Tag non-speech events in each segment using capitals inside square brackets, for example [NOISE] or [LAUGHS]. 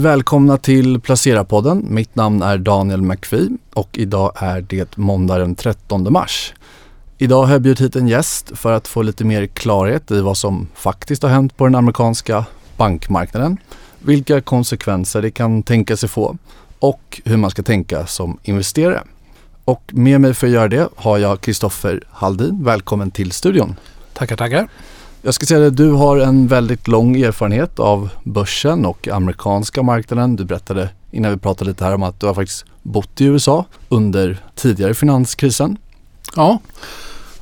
Välkomna till Placera-podden. Mitt namn är Daniel McPhee och idag är det måndag den 13 mars. Idag har jag bjudit hit en gäst för att få lite mer klarhet i vad som faktiskt har hänt på den amerikanska bankmarknaden, vilka konsekvenser det kan tänka sig få och hur man ska tänka som investerare. Och med mig för att göra det har jag Kristoffer Haldin. Välkommen till studion. Tackar, tackar. Jag ska säga att du har en väldigt lång erfarenhet av börsen och amerikanska marknaden. Du berättade innan vi pratade lite här om att du har faktiskt bott i USA under tidigare finanskrisen. Ja,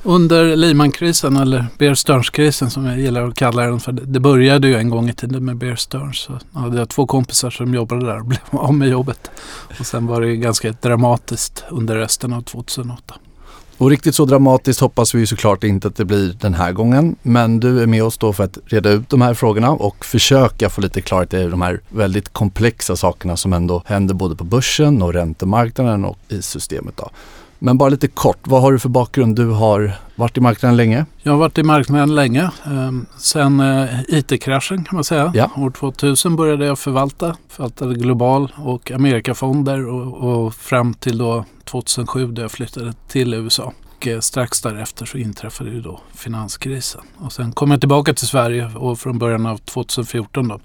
under Lehman-krisen eller Bear Stearns-krisen som jag gillar att kalla den för. Det började ju en gång i tiden med Bear Stearns. Så jag hade två kompisar som jobbade där och [LAUGHS] blev av med jobbet. Och sen var det ganska dramatiskt under resten av 2008. Och riktigt så dramatiskt hoppas vi såklart inte att det blir den här gången. Men du är med oss då för att reda ut de här frågorna och försöka få lite klarhet i de här väldigt komplexa sakerna som ändå händer både på börsen och räntemarknaden och i systemet. Då. Men bara lite kort, vad har du för bakgrund? Du har varit i marknaden länge? Jag har varit i marknaden länge. Ehm, sen eh, IT-kraschen kan man säga. Ja. År 2000 började jag förvalta. Förvaltade global och Amerikafonder och, och fram till då 2007 då jag flyttade till USA. Och strax därefter så inträffade ju då finanskrisen. Och sen kom jag tillbaka till Sverige och från början av 2014 då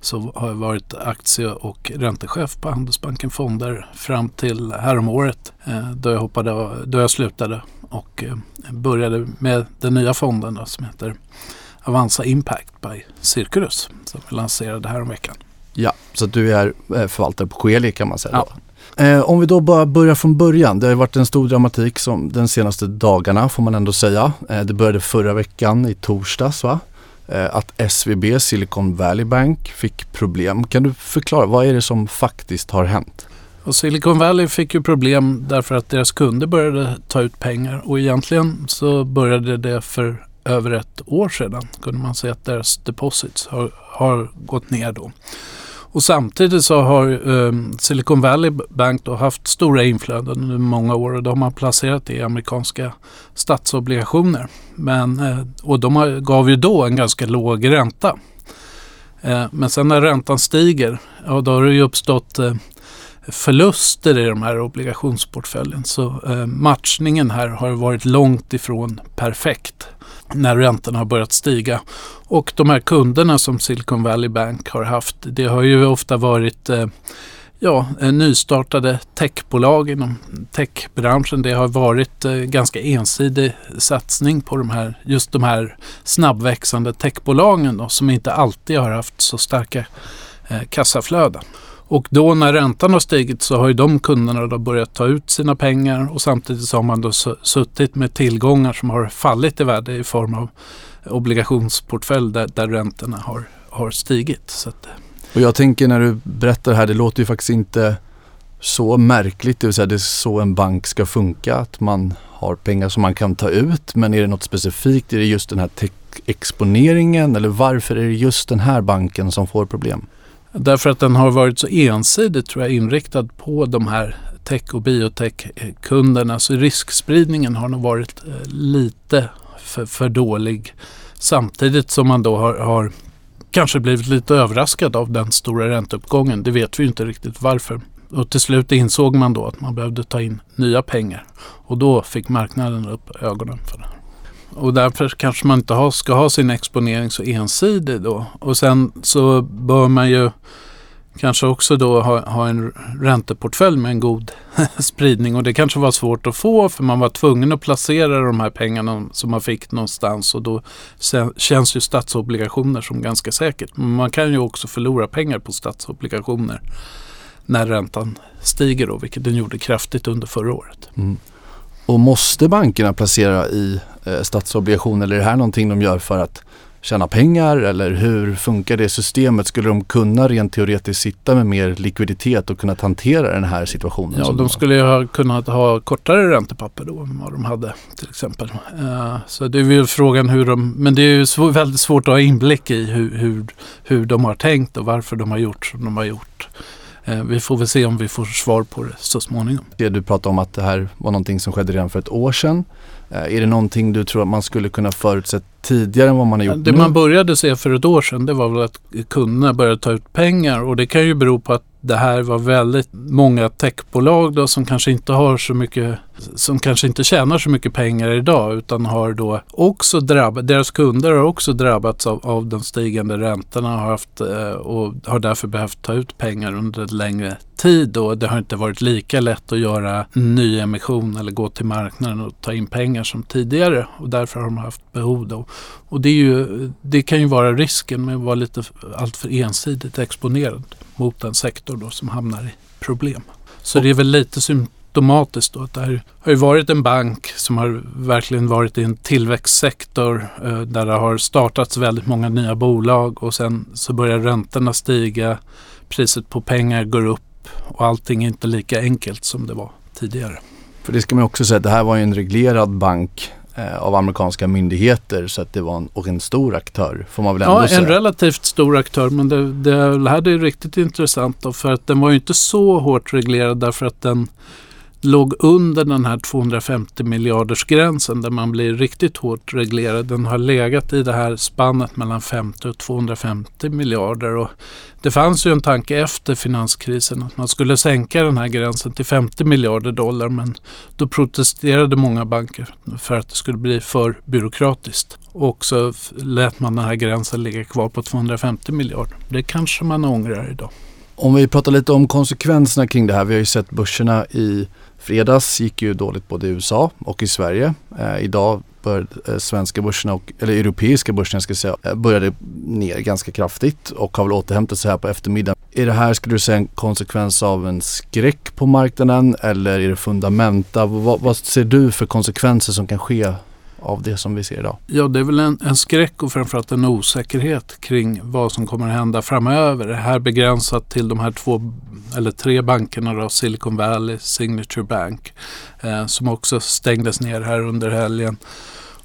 så har jag varit aktie och räntechef på Handelsbanken Fonder fram till häromåret då jag, hoppade, då jag slutade och började med den nya fonden då, som heter Avanza Impact by Circulus som vi lanserade häromveckan. Ja, så du är förvaltare på Coeli kan man säga. Ja. Eh, om vi då bara börjar från början. Det har varit en stor dramatik som de senaste dagarna får man ändå säga. Eh, det började förra veckan i torsdags va? Eh, att SVB, Silicon Valley Bank, fick problem. Kan du förklara, vad är det som faktiskt har hänt? Och Silicon Valley fick ju problem därför att deras kunder började ta ut pengar och egentligen så började det för över ett år sedan kunde man se att deras deposits har, har gått ner då. Och samtidigt så har um, Silicon Valley Bank då haft stora inflöden under många år och de har placerat det i amerikanska statsobligationer. Men, uh, och de har, gav ju då en ganska låg ränta. Uh, men sen när räntan stiger, ja, då har det ju uppstått eh, förluster i de här obligationsportföljen. Så eh, matchningen här har varit långt ifrån perfekt när räntorna har börjat stiga. Och de här kunderna som Silicon Valley Bank har haft, det har ju ofta varit eh, ja, eh, nystartade techbolag inom techbranschen. Det har varit eh, ganska ensidig satsning på de här, just de här snabbväxande techbolagen då, som inte alltid har haft så starka eh, kassaflöden. Och då när räntan har stigit så har ju de kunderna då börjat ta ut sina pengar och samtidigt så har man då suttit med tillgångar som har fallit i värde i form av obligationsportfölj där, där räntorna har, har stigit. Så att, eh. och jag tänker när du berättar det här, det låter ju faktiskt inte så märkligt, det vill säga det är så en bank ska funka, att man har pengar som man kan ta ut. Men är det något specifikt? Är det just den här exponeringen eller varför är det just den här banken som får problem? Därför att den har varit så ensidigt tror jag inriktad på de här tech och biotech-kunderna. Eh, så riskspridningen har nog varit eh, lite för, för dålig. Samtidigt som man då har, har kanske blivit lite överraskad av den stora ränteuppgången. Det vet vi inte riktigt varför. Och till slut insåg man då att man behövde ta in nya pengar. Och då fick marknaden upp ögonen för det. Och därför kanske man inte ha, ska ha sin exponering så ensidig då. Och sen så bör man ju kanske också då ha, ha en ränteportfölj med en god [LAUGHS] spridning. Och det kanske var svårt att få för man var tvungen att placera de här pengarna som man fick någonstans. Och då känns ju statsobligationer som ganska säkert. Men man kan ju också förlora pengar på statsobligationer när räntan stiger då, vilket den gjorde kraftigt under förra året. Mm. Och måste bankerna placera i eh, statsobligationer eller är det här någonting de gör för att tjäna pengar eller hur funkar det systemet? Skulle de kunna rent teoretiskt sitta med mer likviditet och kunna hantera den här situationen? Ja, de skulle ju ha kunnat ha kortare räntepapper då än vad de hade till exempel. Uh, så det är väl frågan hur de, men det är ju svår, väldigt svårt att ha inblick i hur, hur, hur de har tänkt och varför de har gjort som de har gjort. Eh, vi får väl se om vi får svar på det så småningom. Det Du pratade om att det här var någonting som skedde redan för ett år sedan. Eh, är det någonting du tror att man skulle kunna förutse tidigare än vad man har gjort Det nu? man började se för ett år sedan det var väl att kunderna började ta ut pengar och det kan ju bero på att det här var väldigt många techbolag då som kanske inte har så mycket, som kanske inte tjänar så mycket pengar idag utan har då också drabbat, deras kunder har också drabbats av, av de stigande räntorna har haft, eh, och har därför behövt ta ut pengar under en längre tid och det har inte varit lika lätt att göra nyemission eller gå till marknaden och ta in pengar som tidigare och därför har de haft behov då. Och det, är ju, det kan ju vara risken med att vara lite alltför ensidigt exponerad mot en sektor då som hamnar i problem. Så det är väl lite symptomatiskt då att det här har ju varit en bank som har verkligen varit i en tillväxtsektor eh, där det har startats väldigt många nya bolag och sen så börjar räntorna stiga, priset på pengar går upp och allting är inte lika enkelt som det var tidigare. För det ska man också säga det här var ju en reglerad bank eh, av amerikanska myndigheter så att det var en, och en stor aktör får man väl ändå Ja, säga. en relativt stor aktör men det, det, det här är riktigt intressant då, för att den var ju inte så hårt reglerad därför att den låg under den här 250 miljarders gränsen där man blir riktigt hårt reglerad. Den har legat i det här spannet mellan 50 och 250 miljarder och det fanns ju en tanke efter finanskrisen att man skulle sänka den här gränsen till 50 miljarder dollar men då protesterade många banker för att det skulle bli för byråkratiskt. Och så lät man den här gränsen ligga kvar på 250 miljarder. Det kanske man ångrar idag. Om vi pratar lite om konsekvenserna kring det här. Vi har ju sett börserna i fredags gick ju dåligt både i USA och i Sverige. Eh, idag började eh, svenska börserna, och, eller europeiska börserna ska jag säga, eh, började ner ganska kraftigt och har väl återhämtat sig här på eftermiddagen. Är det här, skulle du säga, en konsekvens av en skräck på marknaden eller är det fundamenta? Vad, vad ser du för konsekvenser som kan ske av det som vi ser idag? Ja, det är väl en, en skräck och framförallt en osäkerhet kring vad som kommer att hända framöver. Det här begränsat till de här två eller tre bankerna då, Silicon Valley, Signature Bank, eh, som också stängdes ner här under helgen.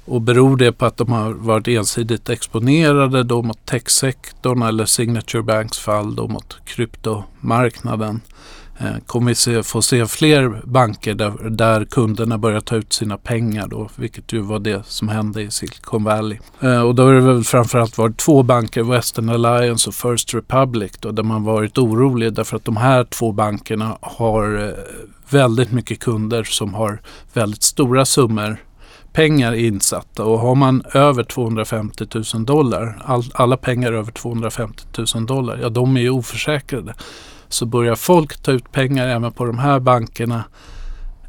Och beror det på att de har varit ensidigt exponerade då mot techsektorn eller Signature Banks fall då mot kryptomarknaden? Eh, kommer vi se, få se fler banker där, där kunderna börjar ta ut sina pengar då, vilket ju var det som hände i Silicon Valley. Eh, och då har det väl framförallt varit två banker, Western Alliance och First Republic, då, där man varit orolig därför att de här två bankerna har eh, väldigt mycket kunder som har väldigt stora summor pengar insatta och har man över 250 000 dollar, all, alla pengar över 250 000 dollar, ja de är ju oförsäkrade. Så börjar folk ta ut pengar även på de här bankerna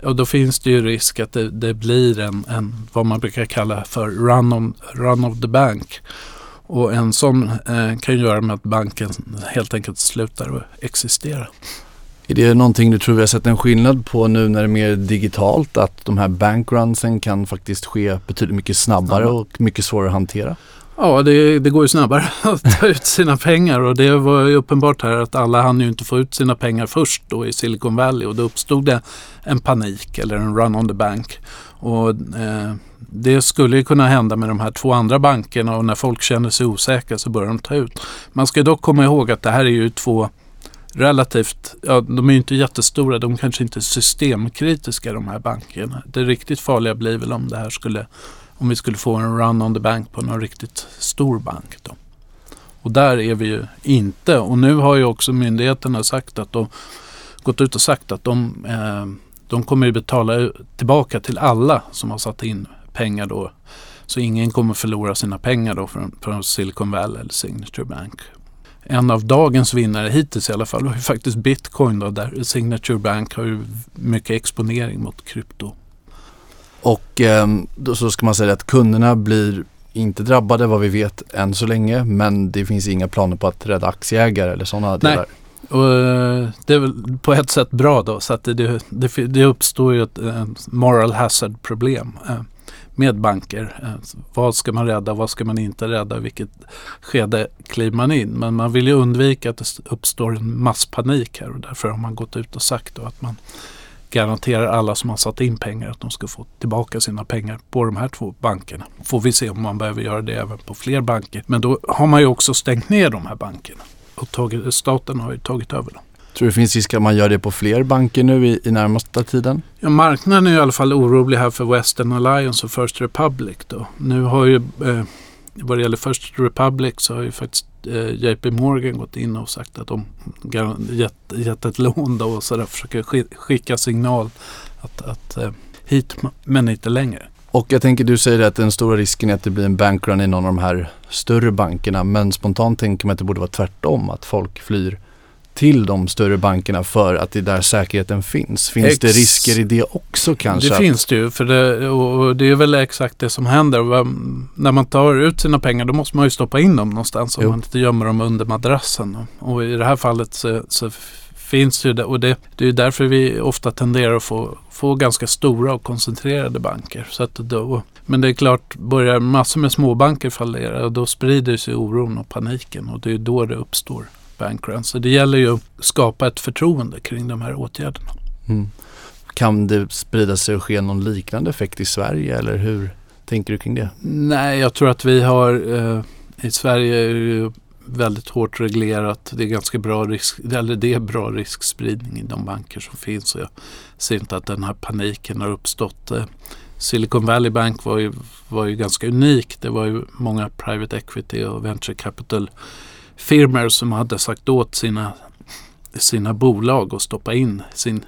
och då finns det ju risk att det, det blir en, en, vad man brukar kalla för run, on, run of the bank. Och en sån eh, kan göra med att banken helt enkelt slutar att existera. Är det någonting du tror vi har sett en skillnad på nu när det är mer digitalt? Att de här bankrunsen kan faktiskt ske betydligt mycket snabbare och mycket svårare att hantera? Ja, det, det går ju snabbare [LAUGHS] att ta ut sina pengar och det var ju uppenbart här att alla hann ju inte få ut sina pengar först då i Silicon Valley och då uppstod det en panik eller en run on the bank. Och eh, det skulle ju kunna hända med de här två andra bankerna och när folk känner sig osäkra så börjar de ta ut. Man ska dock komma ihåg att det här är ju två relativt, ja de är ju inte jättestora, de kanske inte är systemkritiska de här bankerna. Det riktigt farliga blir väl om det här skulle om vi skulle få en run on the bank på någon riktigt stor bank. Då. Och där är vi ju inte. Och nu har ju också myndigheterna sagt att de gått ut och sagt att de, eh, de kommer ju betala tillbaka till alla som har satt in pengar då. Så ingen kommer förlora sina pengar då från, från Silicon Valley eller Signature Bank. En av dagens vinnare hittills i alla fall var ju faktiskt Bitcoin då, där Signature Bank har ju mycket exponering mot krypto. Och ehm, då så ska man säga att kunderna blir inte drabbade vad vi vet än så länge men det finns inga planer på att rädda aktieägare eller sådana delar. Och eh, det är väl på ett sätt bra då så att det, det, det, uppstår ju ett eh, moral hazard problem eh, med banker. Vad ska man rädda, vad ska man inte rädda, vilket skede kliver man in. Men man vill ju undvika att det uppstår en masspanik här och därför har man gått ut och sagt då att man garanterar alla som har satt in pengar att de ska få tillbaka sina pengar på de här två bankerna. Får vi se om man behöver göra det även på fler banker. Men då har man ju också stängt ner de här bankerna och tagit, staten har ju tagit över dem. Tror du det finns risk att man gör det på fler banker nu i, i närmaste tiden? Ja, marknaden är i alla fall orolig här för Western Alliance och First Republic. Då. Nu har ju, eh, vad det gäller First Republic så har ju faktiskt Eh, JP Morgan gått in och sagt att de gett, gett ett lån då och så där försöker skicka signal att, att eh, hit men inte längre. Och jag tänker, du säger att den stora risken är att det blir en bankrun i någon av de här större bankerna. Men spontant tänker man att det borde vara tvärtom, att folk flyr till de större bankerna för att det är där säkerheten finns. Finns Ex det risker i det också kanske? Det finns det ju, för det, och det är väl exakt det som händer. När man tar ut sina pengar då måste man ju stoppa in dem någonstans om man inte gömmer dem under madrassen. Och i det här fallet så, så finns ju det och det, det är därför vi ofta tenderar att få, få ganska stora och koncentrerade banker. Så att då, men det är klart, börjar massor med småbanker fallera då sprider sig oron och paniken och det är då det uppstår bankrun. Så det gäller ju att skapa ett förtroende kring de här åtgärderna. Mm. Kan det sprida sig och ske någon liknande effekt i Sverige eller hur tänker du kring det? Nej, jag tror att vi har eh, i Sverige är det väldigt hårt reglerat. Det är ganska bra risk, eller det är bra riskspridning i de banker som finns. Jag ser inte att den här paniken har uppstått. Eh, Silicon Valley Bank var ju, var ju ganska unik. Det var ju många private equity och venture capital firmor som hade sagt åt sina, sina bolag att stoppa in sin,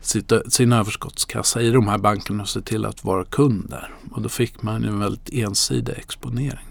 sitt, sin överskottskassa i de här bankerna och se till att vara kund där. Och då fick man en väldigt ensidig exponering.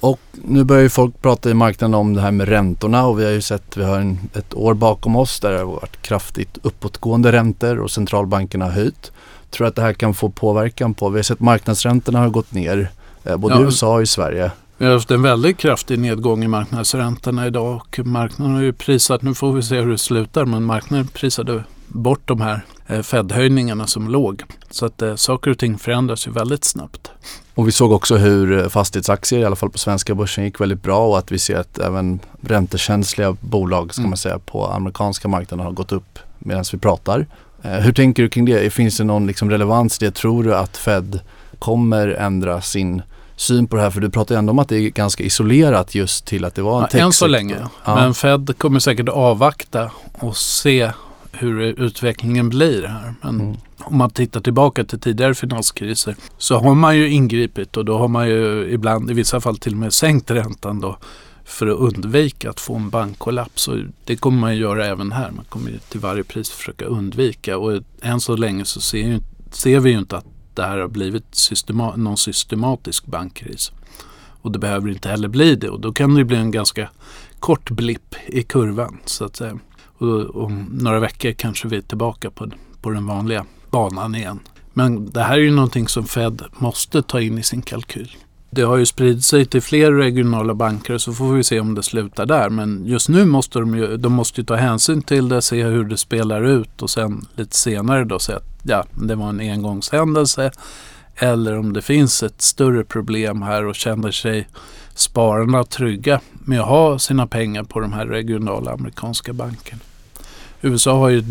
Och nu börjar ju folk prata i marknaden om det här med räntorna och vi har ju sett, vi har en, ett år bakom oss där det har varit kraftigt uppåtgående räntor och centralbankerna har höjt. Tror att det här kan få påverkan på, vi har sett marknadsräntorna har gått ner, eh, både i USA och i Sverige. Vi har haft en väldigt kraftig nedgång i marknadsräntorna idag och marknaden har ju prisat, nu får vi se hur det slutar, men marknaden prisade bort de här eh, Fed-höjningarna som låg. Så att eh, saker och ting förändras ju väldigt snabbt. Och vi såg också hur eh, fastighetsaktier, i alla fall på svenska börsen, gick väldigt bra och att vi ser att även räntekänsliga bolag, ska mm. man säga, på amerikanska marknaden har gått upp medan vi pratar. Eh, hur tänker du kring det? Finns det någon liksom relevans i det? Tror du att Fed kommer ändra sin syn på det här? För du pratar ju ändå om att det är ganska isolerat just till att det var en ja, Än så länge. Ja. Men Fed kommer säkert avvakta och se hur utvecklingen blir här. Men mm. om man tittar tillbaka till tidigare finanskriser så har man ju ingripit och då har man ju ibland i vissa fall till och med sänkt räntan då för att undvika att få en bankkollaps. Och det kommer man ju göra även här. Man kommer ju till varje pris försöka undvika och än så länge så ser, ju, ser vi ju inte att det här har blivit systema någon systematisk bankkris. Och det behöver inte heller bli det och då kan det bli en ganska kort blipp i kurvan så att säga. Och om några veckor kanske vi är tillbaka på, på den vanliga banan igen. Men det här är ju någonting som Fed måste ta in i sin kalkyl. Det har ju spridit sig till fler regionala banker så får vi se om det slutar där. Men just nu måste de ju, de måste ju ta hänsyn till det, se hur det spelar ut och sen lite senare då säga att ja, det var en engångshändelse. Eller om det finns ett större problem här och känner sig spararna trygga med att ha sina pengar på de här regionala amerikanska bankerna. USA har ju,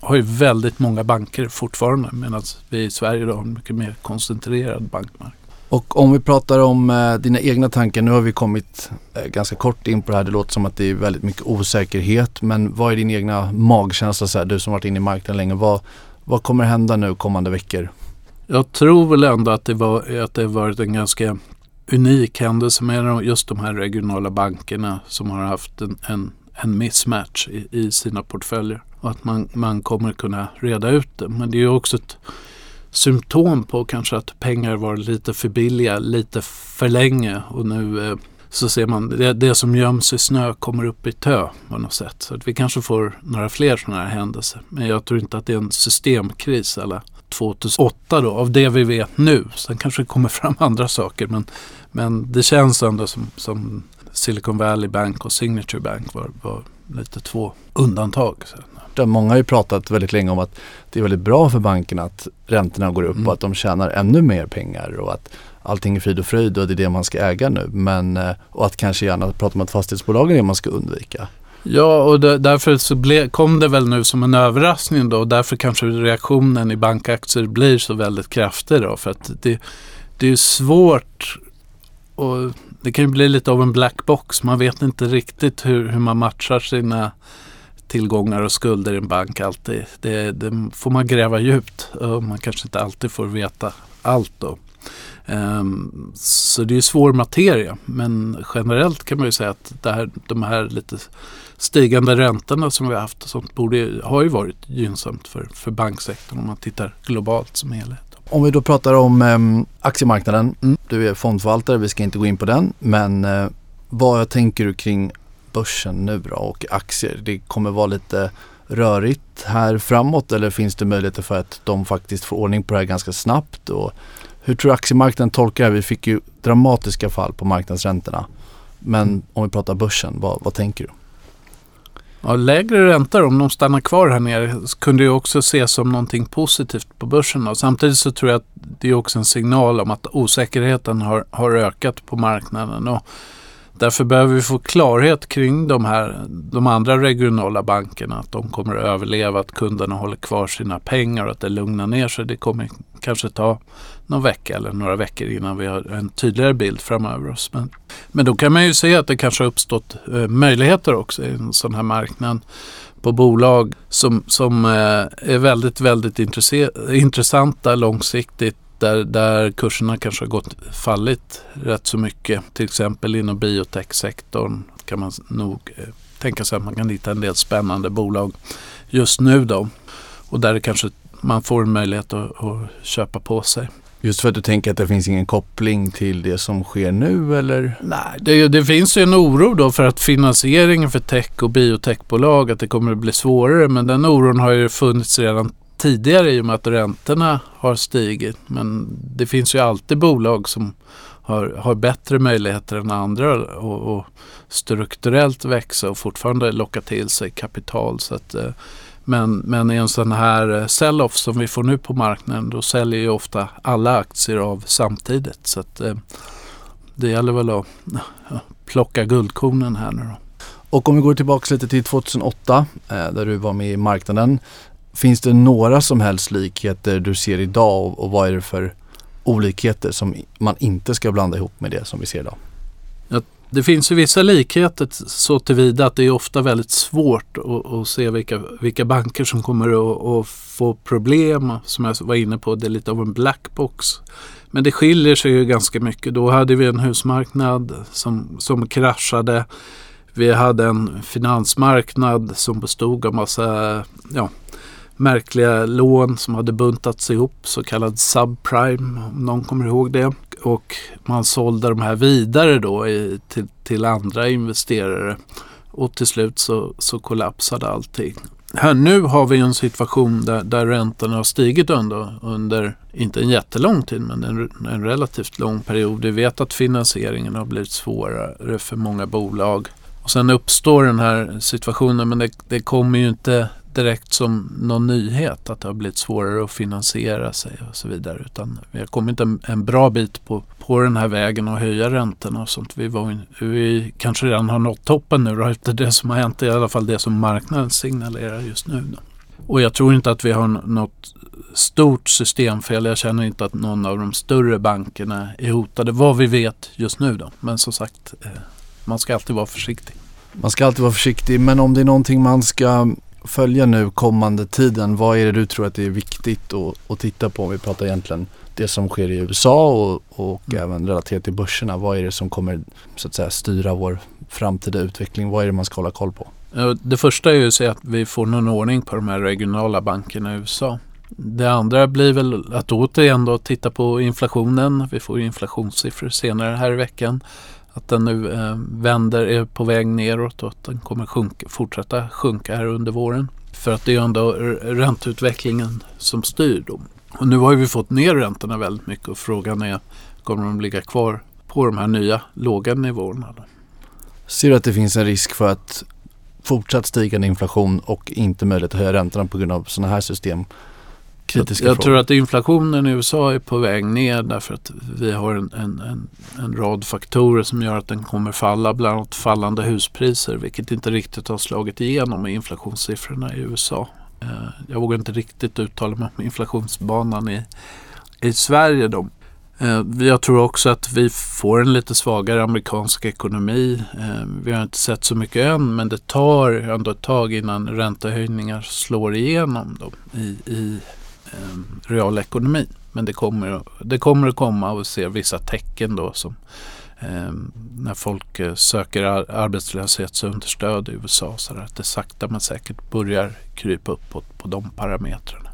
har ju väldigt många banker fortfarande medan vi i Sverige då har en mycket mer koncentrerad bankmarknad. Och om vi pratar om eh, dina egna tankar, nu har vi kommit eh, ganska kort in på det här. Det låter som att det är väldigt mycket osäkerhet. Men vad är din egna magkänsla, så här, du som varit inne i marknaden länge. Vad, vad kommer hända nu kommande veckor? Jag tror väl ändå att det, var, att det varit en ganska unik händelse med just de här regionala bankerna som har haft en, en en mismatch i, i, sina portföljer. Och att man, man kommer kunna reda ut det. Men det är också ett symptom på kanske att pengar var lite för billiga lite för länge och nu eh, så ser man det, det som göms i snö kommer upp i tö på något sätt. Så att vi kanske får några fler sådana här händelser. Men jag tror inte att det är en systemkris eller 2008 då, av det vi vet nu. Sen kanske det kommer fram [LAUGHS] andra saker men, men det känns ändå som, som Silicon Valley Bank och Signature Bank var, var lite två undantag. Många har ju pratat väldigt länge om att det är väldigt bra för bankerna att räntorna går upp mm. och att de tjänar ännu mer pengar och att allting är frid och fröjd och det är det man ska äga nu. Men, eh, och att kanske gärna prata om att fastighetsbolagen är det man ska undvika. Ja, och det, därför så ble, kom det väl nu som en överraskning då och därför kanske reaktionen i bankaktier blir så väldigt kraftig då. För att det, det är svårt och det kan ju bli lite av en black box. Man vet inte riktigt hur, hur man matchar sina tillgångar och skulder i en bank alltid. Det, det får man gräva djupt man kanske inte alltid får veta allt då. Um, så det är svår materia men generellt kan man ju säga att det här, de här lite stigande räntorna som vi har haft och sånt borde, har ju varit gynnsamt för, för banksektorn om man tittar globalt som helhet. Om vi då pratar om eh, aktiemarknaden. Mm. Du är fondförvaltare, vi ska inte gå in på den. Men eh, vad tänker du kring börsen nu då och aktier? Det kommer vara lite rörigt här framåt eller finns det möjligheter för att de faktiskt får ordning på det här ganska snabbt? Och hur tror du aktiemarknaden tolkar det? Vi fick ju dramatiska fall på marknadsräntorna. Men om vi pratar börsen, vad, vad tänker du? Ja, lägre räntor, om de stannar kvar här nere, kunde ju också ses som någonting positivt på börsen. Då. samtidigt så tror jag att det är också en signal om att osäkerheten har, har ökat på marknaden. Och Därför behöver vi få klarhet kring de, här, de andra regionala bankerna. Att de kommer att överleva, att kunderna håller kvar sina pengar och att det lugnar ner sig. Det kommer kanske ta någon vecka eller några veckor innan vi har en tydligare bild framöver oss. Men, men då kan man ju se att det kanske har uppstått eh, möjligheter också i en sån här marknad på bolag som, som eh, är väldigt, väldigt intressanta långsiktigt där, där kurserna kanske har gått fallit rätt så mycket. Till exempel inom biotechsektorn kan man nog eh, tänka sig att man kan hitta en del spännande bolag just nu då. Och där kanske man får en möjlighet att, att köpa på sig. Just för att du tänker att det finns ingen koppling till det som sker nu eller? Nej, det, det, finns ju en oro då för att finansieringen för tech och biotechbolag att det kommer att bli svårare. Men den oron har ju funnits redan tidigare i och med att räntorna har stigit. Men det finns ju alltid bolag som har, har bättre möjligheter än andra och, och strukturellt växa och fortfarande locka till sig kapital. Så att, eh, men, men i en sån här eh, sell-off som vi får nu på marknaden då säljer ju ofta alla aktier av samtidigt. Så att, eh, det gäller väl att plocka guldkornen här nu då. Och om vi går tillbaka lite till 2008 där du var med i marknaden. Finns det några som helst likheter du ser idag och, och vad är det för olikheter som man inte ska blanda ihop med det som vi ser idag? Ja, det finns ju vissa likheter så tillvida att det är ofta väldigt svårt att, att se vilka, vilka banker som kommer att, att, få problem. Som jag var inne på, det är lite av en blackbox. Men det skiljer sig ju ganska mycket. Då hade vi en husmarknad som, som kraschade. Vi hade en finansmarknad som bestod av massa ja, märkliga lån som hade buntats ihop, så kallad subprime om någon kommer ihåg det. Och man sålde de här vidare då i, till, till andra investerare. Och till slut så, så kollapsade allting. Här nu har vi en situation där, där räntorna har stigit under, under, inte en jättelång tid, men en, en relativt lång period. Vi vet att finansieringen har blivit svårare för många bolag. Och sen uppstår den här situationen, men det, det kommer ju inte direkt som någon nyhet att det har blivit svårare att finansiera sig och så vidare. Utan vi har kommit en, en bra bit på, på den här vägen och höja räntorna och sånt. Vi, var, vi kanske redan har nått toppen nu då, [LAUGHS] efter det som har hänt. I alla fall det som marknaden signalerar just nu. Då. Och jag tror inte att vi har något stort systemfel. Jag känner inte att någon av de större bankerna är hotade vad vi vet just nu. Då. Men som sagt, eh, man ska alltid vara försiktig. Man ska alltid vara försiktig men om det är någonting man ska följa nu kommande tiden, vad är det du tror att det är viktigt att, att titta på om vi pratar egentligen det som sker i USA och, och mm. även relaterat till börserna. Vad är det som kommer så att säga styra vår framtida utveckling? Vad är det man ska hålla koll på? Det första är ju att se att vi får någon ordning på de här regionala bankerna i USA. Det andra blir väl att återigen då titta på inflationen. Vi får inflationssiffror senare här i veckan att den nu eh, vänder, är på väg neråt och att den kommer sjunka, fortsätta sjunka här under våren. För att det är ändå ränteutvecklingen som styr. Då. Och nu har vi fått ner räntorna väldigt mycket och frågan är kommer de ligga kvar på de här nya låga nivåerna? Då? Ser du att det finns en risk för att fortsatt stigande inflation och inte möjlighet att höja räntorna på grund av sådana här system kritiska jag, jag tror att inflationen i USA är på väg ner därför att vi har en, en, en, en, rad faktorer som gör att den kommer falla. Bland annat fallande huspriser vilket inte riktigt har slagit igenom i inflationssiffrorna i USA. Eh, jag vågar inte riktigt uttala mig om inflationsbanan i, i Sverige. Då. Eh, jag tror också att vi får en lite svagare amerikansk ekonomi. Eh, vi har inte sett så mycket än men det tar ändå ett tag innan räntehöjningar slår igenom då, i, i eh, realekonomin. Men det kommer, det kommer att komma och vi ser vissa tecken då som eh, när folk eh, söker ar arbetslöshetsunderstöd i USA så att det sakta men säkert börjar krypa uppåt på de parametrarna.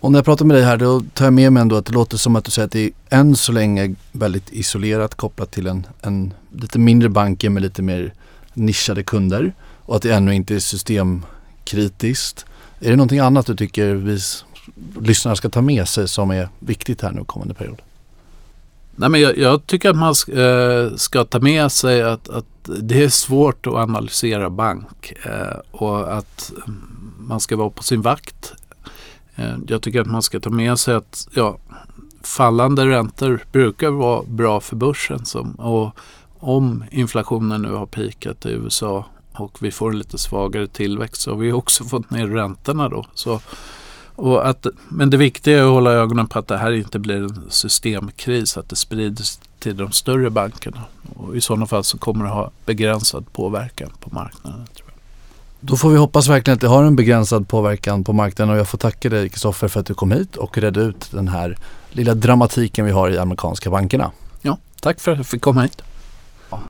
Och när jag pratar med dig här då tar jag med mig ändå att det låter som att du säger att det är än så länge väldigt isolerat kopplat till en, en lite mindre banker med lite mer nischade kunder och att det ännu inte är systemkritiskt. Är det någonting annat du tycker vi lyssnare ska ta med sig som är viktigt här nu kommande period? Nej, men jag, jag tycker att man ska, eh, ska ta med sig att, att, det är svårt att analysera bank eh, och att man ska vara på sin vakt Eh, jag tycker att man ska ta med sig att ja, fallande räntor brukar vara bra för börsen. Som, och om inflationen nu har pikat i USA och vi får lite svagare tillväxt så har vi också fått ner räntorna då. Så, och att, men det viktiga är att hålla ögonen på att det här inte blir en systemkris, att det sprids till de större bankerna. Och I sådana fall så kommer det ha begränsad påverkan på marknaden. Då får vi hoppas verkligen att det har en begränsad påverkan på marknaden och jag får tacka dig Kristoffer för att du kom hit och redde ut den här lilla dramatiken vi har i amerikanska bankerna. Ja, tack för att jag fick komma hit.